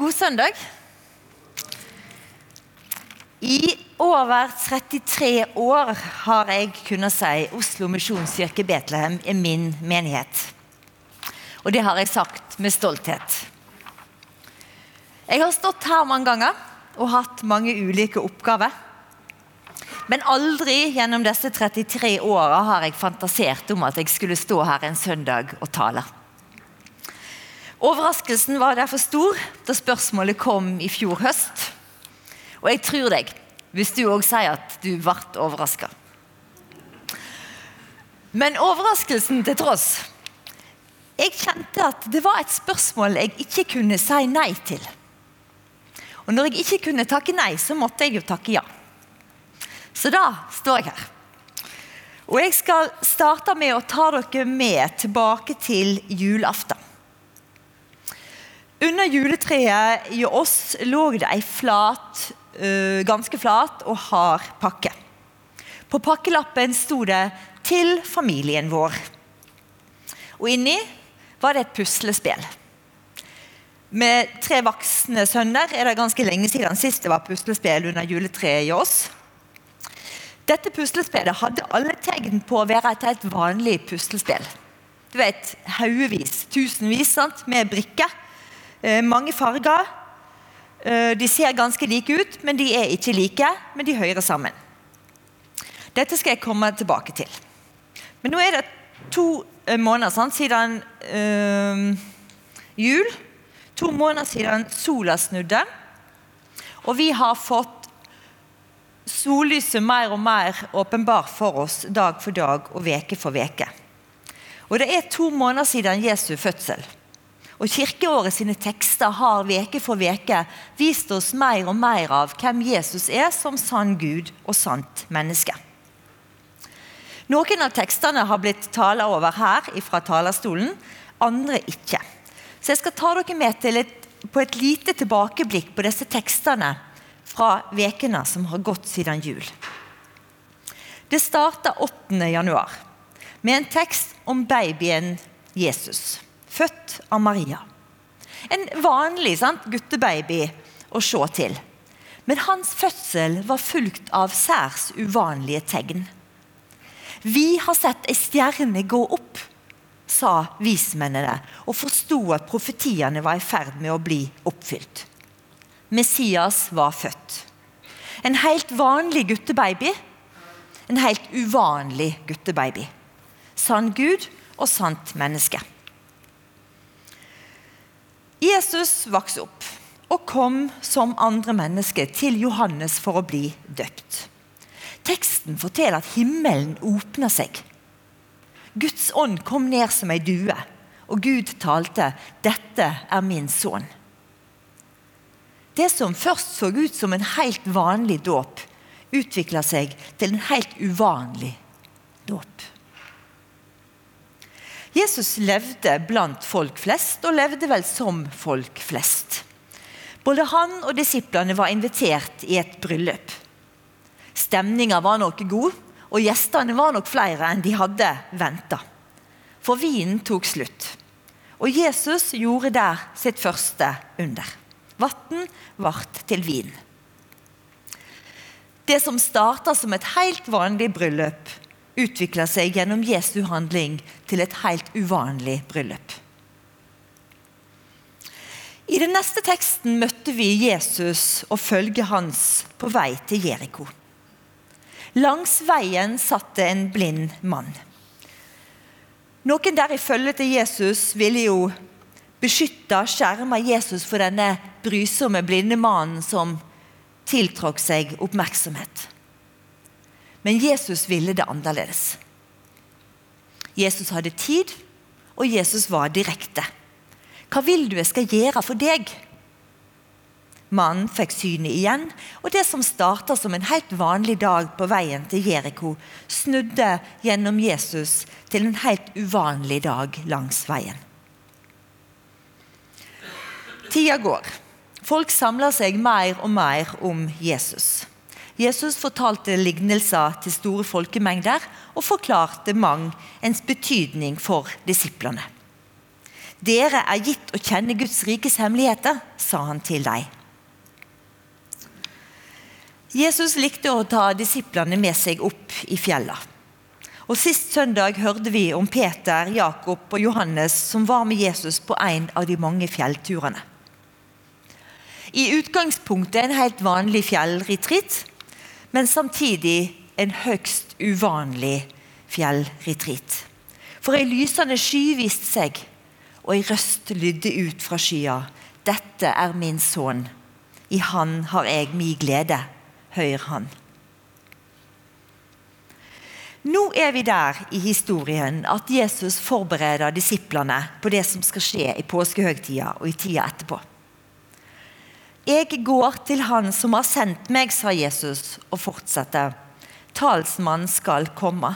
God søndag. I over 33 år har jeg kunnet si Oslo misjonskirke Betlehem er min menighet. Og det har jeg sagt med stolthet. Jeg har stått her mange ganger og hatt mange ulike oppgaver. Men aldri gjennom disse 33 åra har jeg fantasert om at jeg skulle stå her en søndag og tale. Overraskelsen var derfor stor da spørsmålet kom i fjor høst. Og jeg tror deg hvis du òg sier at du ble overraska. Men overraskelsen til tross Jeg kjente at det var et spørsmål jeg ikke kunne si nei til. Og når jeg ikke kunne takke nei, så måtte jeg jo takke ja. Så da står jeg her. Og jeg skal starte med å ta dere med tilbake til julaften. Under juletreet i oss lå det ei flat, uh, ganske flat og hard pakke. På pakkelappen sto det 'Til familien vår'. Og inni var det et puslespill. Med tre voksne sønner er det ganske lenge siden sist det var puslespill under juletreet i oss. Dette puslespillet hadde alle tegn på å være et helt vanlig puslespill. Du vet, Haugevis, tusenvis sant? med brikker Eh, mange farger. Eh, de ser ganske like ut, men de er ikke like. Men de hører sammen. Dette skal jeg komme tilbake til. Men nå er det to eh, måneder sant, siden øh, jul. To måneder siden sola snudde. Og vi har fått sollyset mer og mer åpenbart for oss dag for dag og veke for veke. Og det er to måneder siden Jesu fødsel. Og Kirkeåret sine tekster har veke for veke vist oss mer og mer av hvem Jesus er som sann Gud og sant menneske. Noen av tekstene har blitt tala over her fra talerstolen, andre ikke. Så jeg skal ta dere med et, på et lite tilbakeblikk på disse tekstene fra vekene som har gått siden jul. Det starta 8. januar med en tekst om babyen Jesus født av Maria. En vanlig sant, guttebaby å se til. Men hans fødsel var fulgt av særs uvanlige tegn. Vi har sett ei stjerne gå opp, sa vismennene, og forsto at profetiene var i ferd med å bli oppfylt. Messias var født. En helt vanlig guttebaby. En helt uvanlig guttebaby. Sann Gud og sant menneske. Jesus vokste opp og kom som andre mennesker til Johannes for å bli døpt. Teksten forteller at himmelen åpna seg. Guds ånd kom ned som ei due, og Gud talte 'Dette er min sønn'. Det som først så ut som en helt vanlig dåp, utvikla seg til en helt uvanlig dåp. Jesus levde blant folk flest, og levde vel som folk flest. Både han og disiplene var invitert i et bryllup. Stemninga var nok god, og gjestene var nok flere enn de hadde venta. For vinen tok slutt. Og Jesus gjorde der sitt første under. Vann ble til vin. Det som starta som et helt vanlig bryllup, utvikla seg gjennom Jesu handling til et helt uvanlig bryllup. I den neste teksten møtte vi Jesus og følget hans på vei til Jeriko. Langs veien satt det en blind mann. Noen der i følget til Jesus ville jo beskytte og skjerme Jesus for denne brysomme blinde mannen som tiltrakk seg oppmerksomhet. Men Jesus ville det annerledes. Jesus hadde tid, og Jesus var direkte. Hva vil du jeg skal gjøre for deg? Mannen fikk synet igjen, og det som starta som en helt vanlig dag på veien til Jeriko, snudde gjennom Jesus til en helt uvanlig dag langs veien. Tida går. Folk samler seg mer og mer om Jesus. Jesus fortalte lignelser til store folkemengder og forklarte mang ens betydning for disiplene. Dere er gitt å kjenne Guds rikes hemmeligheter, sa han til dem. Jesus likte å ta disiplene med seg opp i fjellene. Og Sist søndag hørte vi om Peter, Jakob og Johannes som var med Jesus på en av de mange fjellturene. I utgangspunktet en helt vanlig fjellretreat, men samtidig en høgst uvanlig fjellretreat. For ei lysende sky viste seg, og ei røst lydde ut fra skya. Dette er min sønn. I han har jeg mi glede. Høyr han. Nå er vi der i historien at Jesus forbereder disiplene på det som skal skje i påskehøgtida og i tida etterpå. Jeg går til Han som har sendt meg, sa Jesus og fortsetter. Talsmannen skal komme.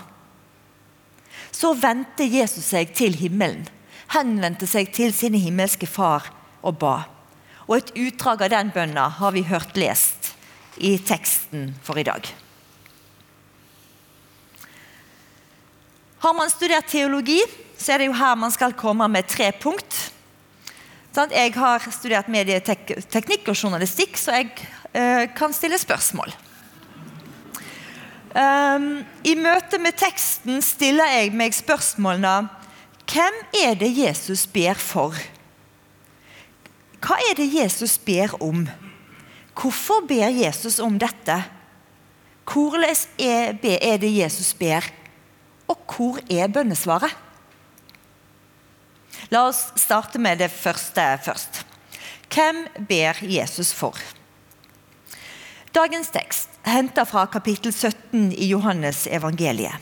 Så vendte Jesus seg til himmelen, henvendte seg til sin himmelske far og ba. Og Et utdrag av den bønna har vi hørt lest i teksten for i dag. Har man studert teologi, så er det jo her man skal komme med tre punkt. Jeg har studert medieteknikk og journalistikk, så jeg eh, kan stille spørsmål. Um, I møte med teksten stiller jeg meg spørsmålene Hvem er det Jesus ber for? Hva er det Jesus ber om? Hvorfor ber Jesus om dette? Hvordan er det Jesus ber og hvor er bønnesvaret? La oss starte med det første først. Hvem ber Jesus for? Dagens tekst henter fra kapittel 17 i Johannes evangeliet.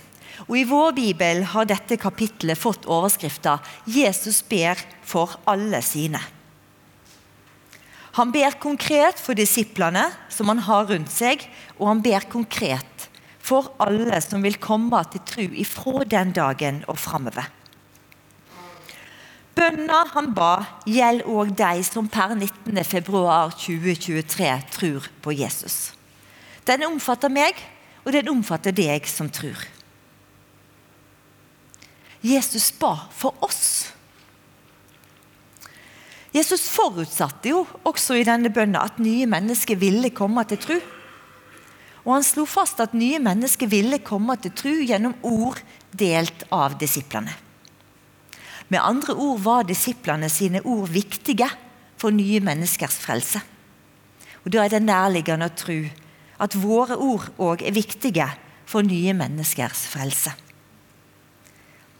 Og I vår bibel har dette kapittelet fått overskrifta 'Jesus ber for alle sine'. Han ber konkret for disiplene som han har rundt seg, og han ber konkret for alle som vil komme til tro ifra den dagen og framover. Bønna han ba, gjelder òg de som per 19.2.2023 tror på Jesus. Den omfatter meg, og den omfatter deg som tror. Jesus ba for oss. Jesus forutsatte jo også i denne bønna at nye mennesker ville komme til tro. Og han slo fast at nye mennesker ville komme til tro gjennom ord delt av disiplene. Med andre ord var disiplene sine ord viktige for nye menneskers frelse. Og Da er det nærliggende å tro at våre ord òg er viktige for nye menneskers frelse.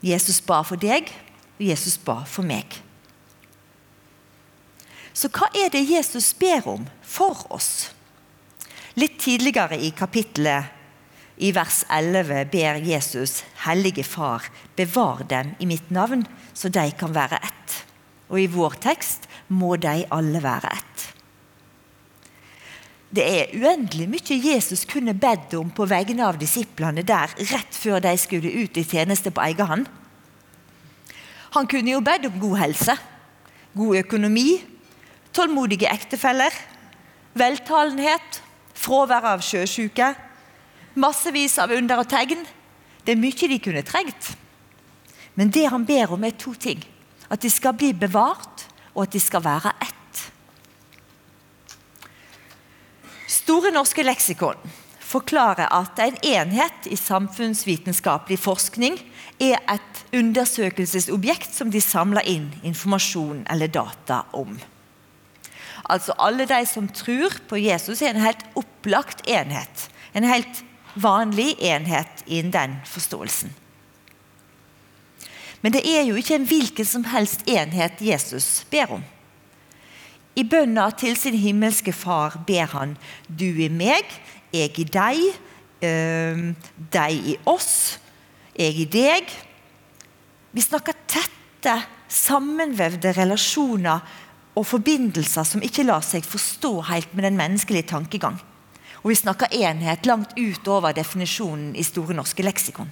Jesus ba for deg, og Jesus ba for meg. Så hva er det Jesus ber om for oss? Litt tidligere i kapittelet, i vers 11, ber Jesus Hellige Far, bevar dem i mitt navn, så de kan være ett. Og i vår tekst må de alle være ett. Det er uendelig mye Jesus kunne bedt om på vegne av disiplene der rett før de skulle ut i tjeneste på egen hånd. Han kunne jo bedt om god helse, god økonomi, tålmodige ektefeller, veltalenhet fravær av sjøsyke, massevis av under og tegn. Det er mye de kunne trengt. Men det han ber om, er to ting. At de skal bli bevart, og at de skal være ett. Store norske leksikon forklarer at en enhet i samfunnsvitenskapelig forskning er et undersøkelsesobjekt som de samler inn informasjon eller data om. Altså Alle de som tror på Jesus, er en helt opplagt enhet. En helt vanlig enhet innen den forståelsen. Men det er jo ikke en hvilken som helst enhet Jesus ber om. I bønna til sin himmelske far ber han du i meg, jeg i deg, øh, deg i oss, jeg i deg. Vi snakker tette, sammenvevde relasjoner og forbindelser som ikke lar seg forstå helt med den menneskelige tankegang. Og vi snakker enhet langt utover definisjonen i Store norske leksikon.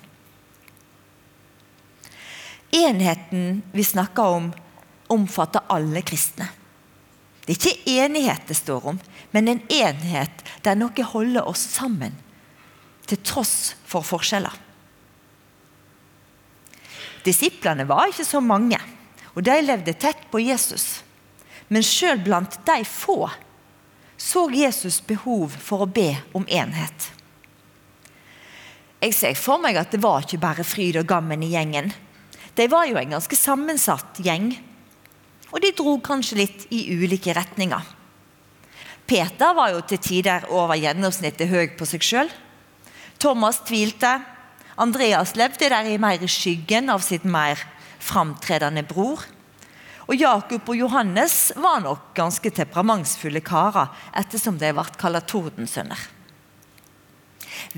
Enheten vi snakker om, omfatter alle kristne. Det er ikke enighet det står om, men en enhet der noe holder oss sammen, til tross for forskjeller. Disiplene var ikke så mange. og de levde tett på Jesus. Men sjøl blant de få så Jesus behov for å be om enhet. Jeg ser for meg at det var ikke bare fryd og gammen i gjengen. De var jo en ganske sammensatt gjeng, og de dro kanskje litt i ulike retninger. Peter var jo til tider over gjennomsnittet høy på seg sjøl. Thomas tvilte. Andreas levde der i mer skyggen av sitt mer framtredende bror. Og Jakob og Johannes var nok ganske temperamentsfulle karer, ettersom de ble kalt tordensønner.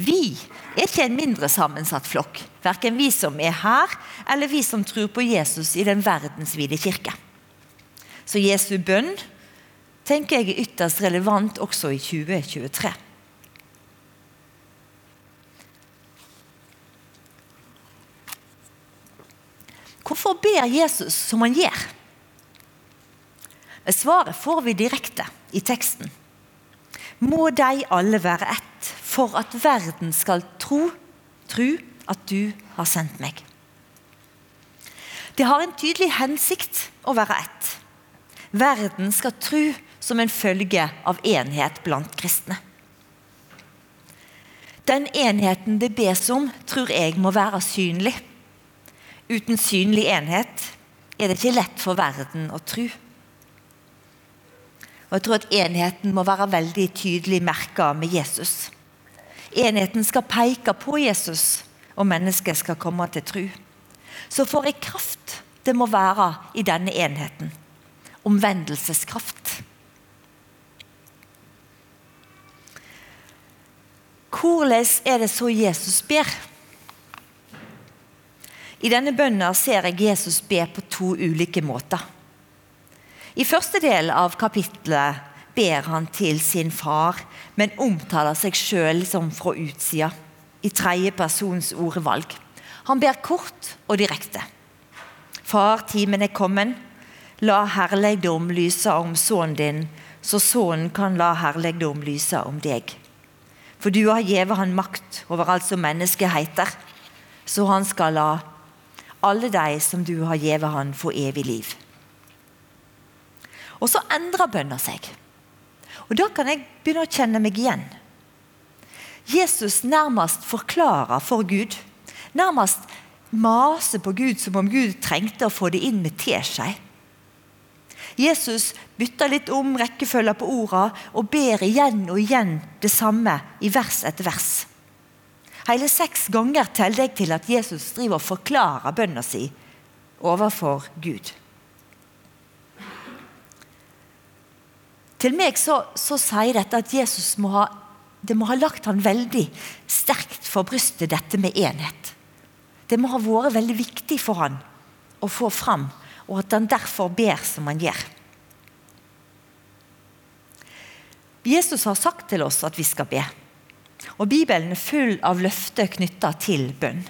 Vi er ikke en mindre sammensatt flokk, verken vi som er her, eller vi som tror på Jesus i den verdensvide kirke. Så Jesu bønn tenker jeg er ytterst relevant også i 2023. Hvorfor ber Jesus som han gjør? Svaret får vi direkte i teksten. Må de alle være ett, for at verden skal tro, tro at du har sendt meg. Det har en tydelig hensikt å være ett. Verden skal tro som en følge av enhet blant kristne. Den enheten det bes om, tror jeg må være synlig. Uten synlig enhet er det ikke lett for verden å tro. Og jeg tror at enheten må være veldig tydelig merka med Jesus. Enheten skal peke på Jesus, og mennesket skal komme til tro. Så for ei kraft det må være i denne enheten. Omvendelseskraft. Hvordan er det så Jesus ber? I denne bønnen ser jeg Jesus be på to ulike måter. I første del av kapittelet ber han til sin far, men omtaler seg sjøl som fra utsida, i tredje persons ordvalg. Han ber kort og direkte. Far, timen er kommet. La herligdom lyse om sønnen din, så sønnen kan la herligdom lyse om deg. For du har gjeve han makt over alt som mennesket heter, så han skal la alle de som du har gjeve han, få evig liv. Og så endrer bønna seg. Og Da kan jeg begynne å kjenne meg igjen. Jesus nærmest forklarer for Gud. Nærmest maser på Gud som om Gud trengte å få det inn med teskje. Jesus bytter litt om rekkefølgen på ordene og ber igjen og igjen det samme i vers etter vers. Hele seks ganger teller jeg til at Jesus driver og forklarer bønna si overfor Gud. Til meg så, så sier dette at Jesus må ha, det må ha lagt han veldig sterkt for brystet, dette med enhet. Det må ha vært veldig viktig for han å få fram og at han derfor ber som han gjør. Jesus har sagt til oss at vi skal be. Og Bibelen er full av løfter knytta til bønn.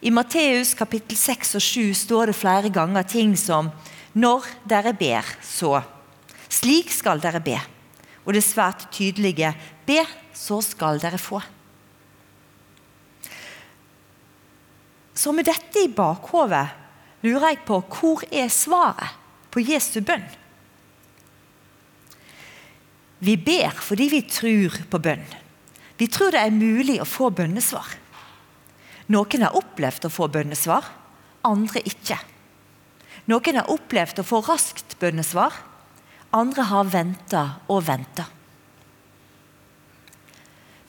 I Matteus kapittel 6 og 7 står det flere ganger ting som Når dere ber, så. Slik skal dere be. Og det svært tydelige Be, så skal dere få. Så med dette i bakhovet lurer jeg på hvor er svaret på Jesu bønn? Vi ber fordi vi tror på bønn. Vi tror det er mulig å få bønnesvar. Noen har opplevd å få bønnesvar, andre ikke. Noen har opplevd å få raskt bønnesvar, andre har venta og venta.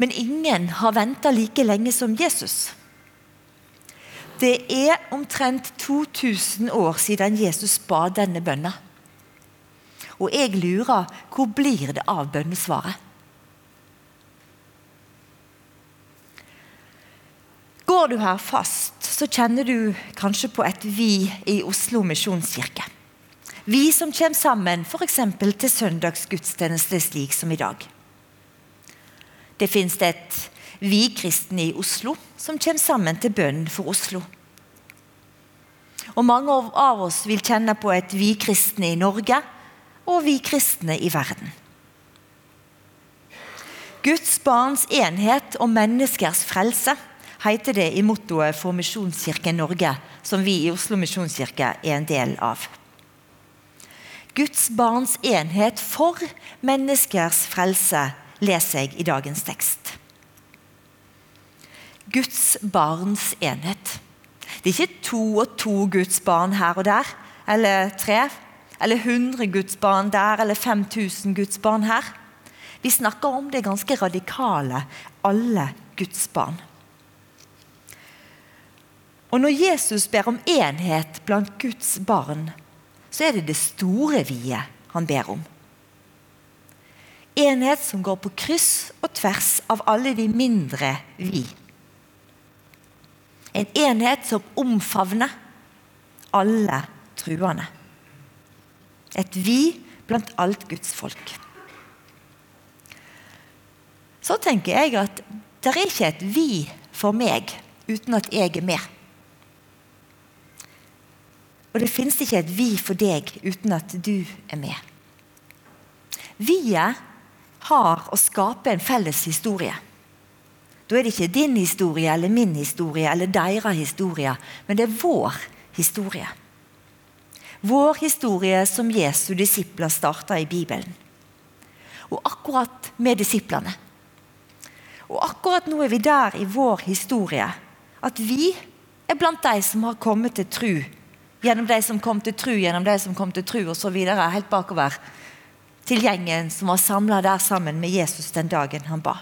Men ingen har venta like lenge som Jesus. Det er omtrent 2000 år siden Jesus ba denne bønna. Og jeg lurer hvor blir det av bønnesvaret? Går du her fast, så kjenner du kanskje på et vi i Oslo misjonskirke. Vi som kommer sammen f.eks. til søndagsgudstjeneste slik som i dag. Det fins et vi kristne i Oslo som kommer sammen til bønnen for Oslo. Og Mange av oss vil kjenne på et vi kristne i Norge og vi kristne i verden. Guds barns enhet og menneskers frelse heter det i mottoet for Misjonskirken Norge som vi i Oslo misjonskirke er en del av. Guds barns enhet for menneskers frelse leser jeg i dagens tekst. Guds barns enhet. Det er ikke to og to Guds barn her og der, eller tre, eller 100 Guds barn der, eller 5000 Guds barn her. Vi snakker om det ganske radikale alle Guds barn. Og Når Jesus ber om enhet blant Guds barn, så er det det store vie han ber om. Enhet som går på kryss og tvers av alle de mindre vi. En enhet som omfavner alle truende. Et vi blant alt Guds folk. Så tenker jeg at det er ikke et vi for meg uten at jeg er med. Og det finnes ikke et vi for deg uten at du er med. Vi-et har å skape en felles historie. Da er det ikke din historie eller min historie eller deres historie, men det er vår historie. Vår historie som Jesu disipler starta i Bibelen. Og akkurat med disiplene. Og akkurat nå er vi der i vår historie at vi er blant de som har kommet til tru Gjennom de som kom til tru, gjennom de som kom til tru osv. Helt bakover til gjengen som var samla der sammen med Jesus den dagen han ba.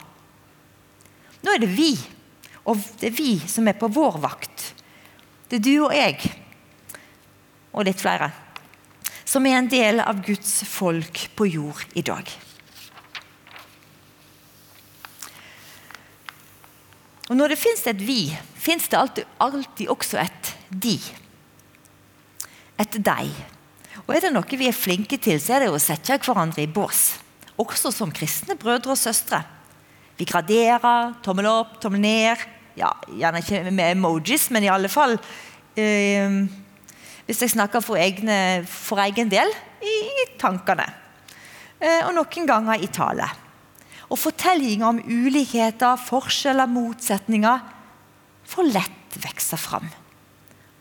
Nå er det vi, og det er vi som er på vår vakt. Det er du og jeg, og litt flere, som er en del av Guds folk på jord i dag. Og Når det fins et vi, fins det alltid, alltid også et de etter deg. Og Er det noe vi er flinke til, så er det å sette hverandre i bås. Også som kristne brødre og søstre. Vi graderer, tommel opp, tommel ned. Ja, Gjerne ikke med emojis, men i alle fall eh, Hvis jeg snakker for, egne, for egen del i, i tankene. Eh, og noen ganger i tale. Og fortellinger om ulikheter, forskjeller, motsetninger får lett vokse fram.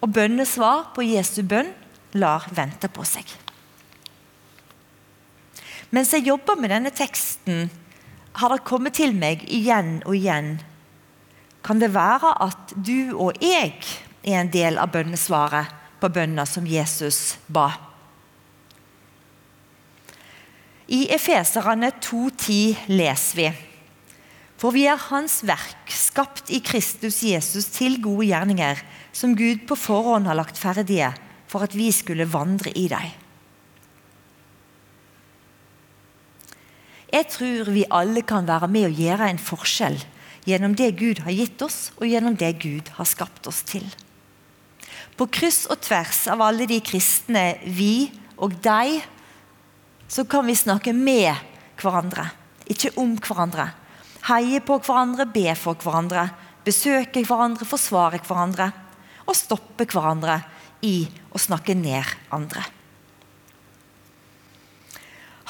Og bønnesvar på Jesu bønn lar vente på seg. Mens jeg jobber med denne teksten, har det kommet til meg igjen og igjen Kan det være at du og jeg er en del av bønnesvaret på bønna som Jesus ba? I Efeserane 2,10 leser vi For vi er Hans verk, skapt i Kristus Jesus til gode gjerninger, som Gud på forhånd har lagt ferdige for at vi skulle vandre i deg. Jeg tror vi alle kan være med å gjøre en forskjell gjennom det Gud har gitt oss, og gjennom det Gud har skapt oss til. På kryss og tvers av alle de kristne vi og deg, så kan vi snakke med hverandre, ikke om hverandre. Heie på hverandre, be for hverandre, besøke hverandre, forsvare hverandre og stoppe hverandre i å snakke ned andre.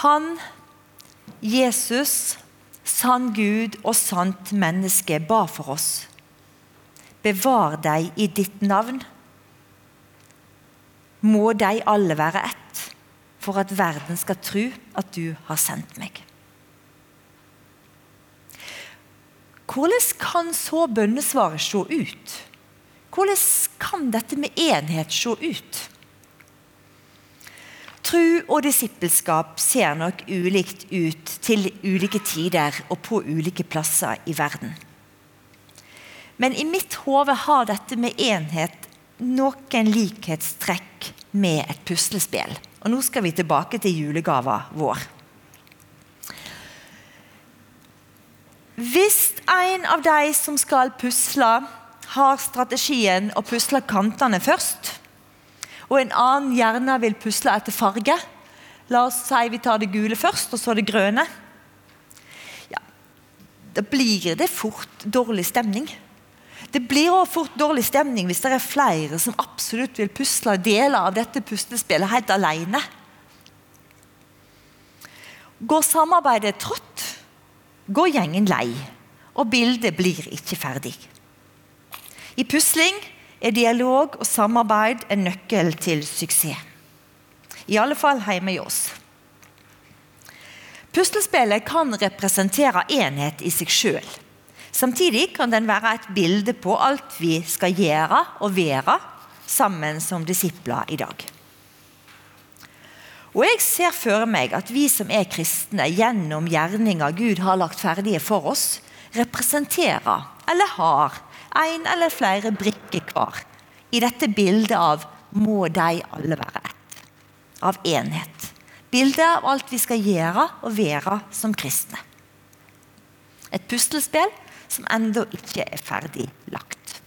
Han, Jesus, sann Gud og sant menneske, ba for oss. Bevar deg i ditt navn. Må de alle være ett, for at verden skal tro at du har sendt meg. Hvordan kan så bønnesvaret se ut? Hvordan kan dette med enhet se ut? Tru og disippelskap ser nok ulikt ut til ulike tider og på ulike plasser i verden. Men i mitt hode har dette med enhet noen likhetstrekk med et puslespill. Og nå skal vi tilbake til julegava vår. Hvis en av de som skal pusle, har strategien å pusle kantene først. Og en annen gjerne vil pusle etter farge. La oss si vi tar det gule først, og så det grønne. Ja, Da blir det fort dårlig stemning. Det blir også fort dårlig stemning hvis det er flere som absolutt vil pusle deler av dette puslespillet helt alene. Går samarbeidet trått, går gjengen lei, og bildet blir ikke ferdig. I pusling er dialog og samarbeid en nøkkel til suksess. I alle fall hjemme i oss. Puslespillet kan representere enhet i seg sjøl. Samtidig kan den være et bilde på alt vi skal gjøre og være sammen som disipler i dag. Og Jeg ser for meg at vi som er kristne, gjennom gjerninger Gud har lagt ferdige for oss, representerer eller har en eller flere brikker hver i dette bildet av 'må de alle være ett', av enhet. Bildet av alt vi skal gjøre og være som kristne. Et puslespill som ennå ikke er ferdig lagt.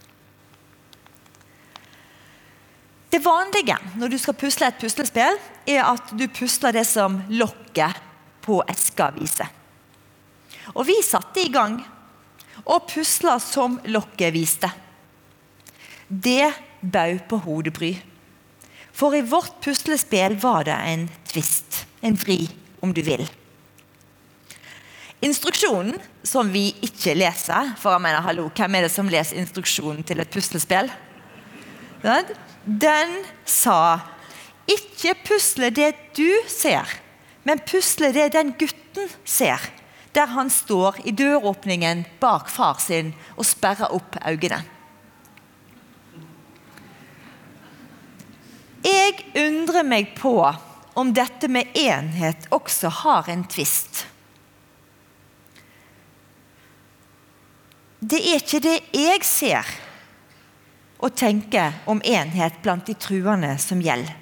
Det vanlige når du skal pusle et puslespill, er at du pusler det som lokket på eska viser. Og vi satte i gang og pusla som lokket viste. Det bød på hodebry. For i vårt puslespill var det en tvist, en vri, om du vil. Instruksjonen, som vi ikke leser For jeg mener, hallo, hvem er det som leser instruksjonen til et puslespill? Den sa ikke pusle det du ser, men pusle det den gutten ser. Der han står i døråpningen bak far sin og sperrer opp øynene. Jeg undrer meg på om dette med enhet også har en tvist. Det er ikke det jeg ser og tenker om enhet blant de truende som gjelder.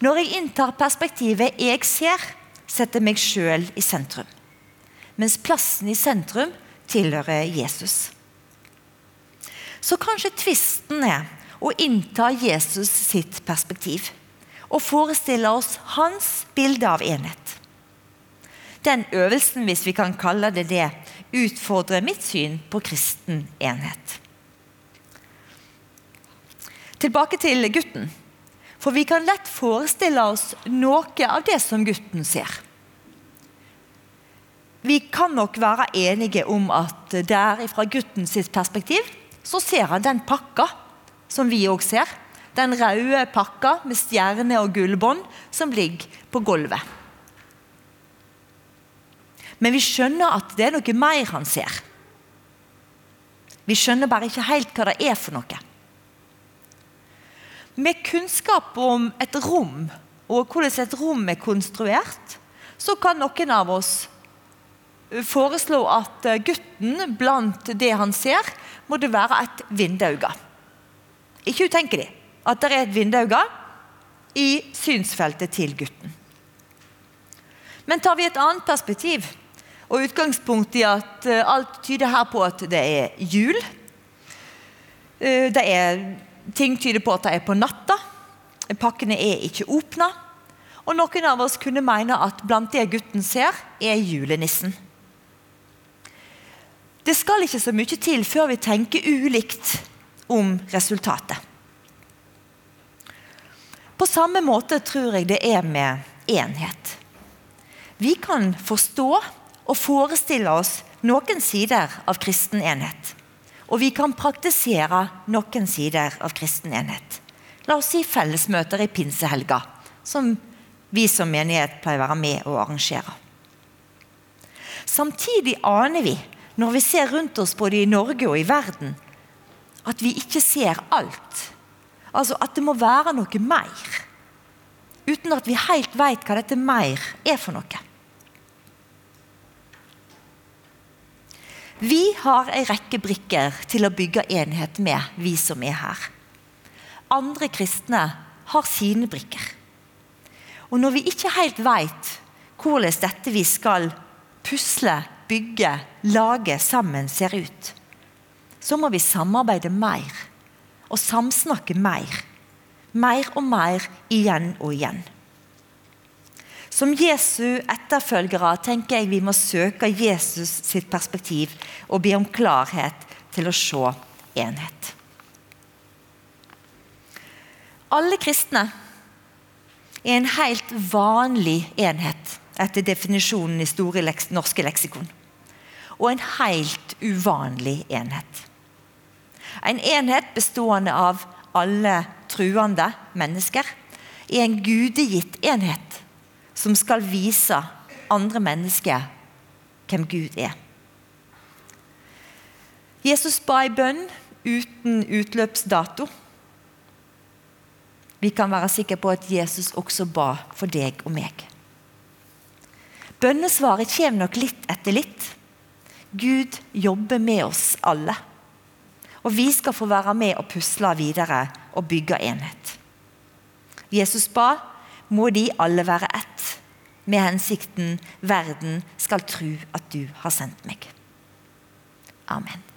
Når jeg inntar perspektivet 'jeg ser', setter meg sjøl i sentrum. Mens plassen i sentrum tilhører Jesus. Så kanskje tvisten er å innta Jesus sitt perspektiv og forestille oss hans bilde av enhet. Den øvelsen, hvis vi kan kalle det det, utfordrer mitt syn på kristen enhet. Tilbake til gutten. For vi kan lett forestille oss noe av det som gutten ser. Vi kan nok være enige om at der fra guttens perspektiv så ser han den pakka som vi òg ser. Den røde pakka med stjerne og gullbånd som ligger på gulvet. Men vi skjønner at det er noe mer han ser. Vi skjønner bare ikke helt hva det er for noe. Med kunnskap om et rom og hvordan et rom er konstruert, så kan noen av oss foreslå at gutten blant det han ser, må det være et vindauge. Ikke utenkelig at det er et vindauge i synsfeltet til gutten. Men tar vi et annet perspektiv, og utgangspunkt i at eh, alt tyder her på at det er jul. Eh, det er, ting tyder på at det er på natta. Pakkene er ikke åpna. Og noen av oss kunne mene at blant det gutten ser, er julenissen. Det skal ikke så mye til før vi tenker ulikt om resultatet. På samme måte tror jeg det er med enhet. Vi kan forstå og forestille oss noen sider av kristen enhet. Og vi kan praktisere noen sider av kristen enhet. La oss si fellesmøter i pinsehelga, som vi som menighet pleier å være med og arrangere. Samtidig aner vi, når vi ser rundt oss både i Norge og i verden, at vi ikke ser alt. Altså at det må være noe mer. Uten at vi helt vet hva dette mer er for noe. Vi har en rekke brikker til å bygge enhet med, vi som er her. Andre kristne har sine brikker. Og når vi ikke helt vet hvordan dette vi skal pusle, bygge, lage sammen, ser ut, så må vi samarbeide mer og samsnakke mer. Mer og mer igjen og igjen. Som Jesu etterfølgere tenker jeg vi må søke Jesus sitt perspektiv og be om klarhet til å se enhet. Alle kristne er en helt vanlig enhet etter definisjonen i Store norske leksikon. Og en helt uvanlig enhet. En enhet bestående av alle truende mennesker i en gudegitt enhet som skal vise andre mennesker hvem Gud er. Jesus ba i bønn uten utløpsdato. Vi kan være sikre på at Jesus også ba for deg og meg. Bønnesvaret kommer nok litt etter litt. Gud jobber med oss alle. Og vi skal få være med og pusle videre og bygge enhet. Jesus ba må de alle være ett, med hensikten verden skal tro at du har sendt meg. Amen.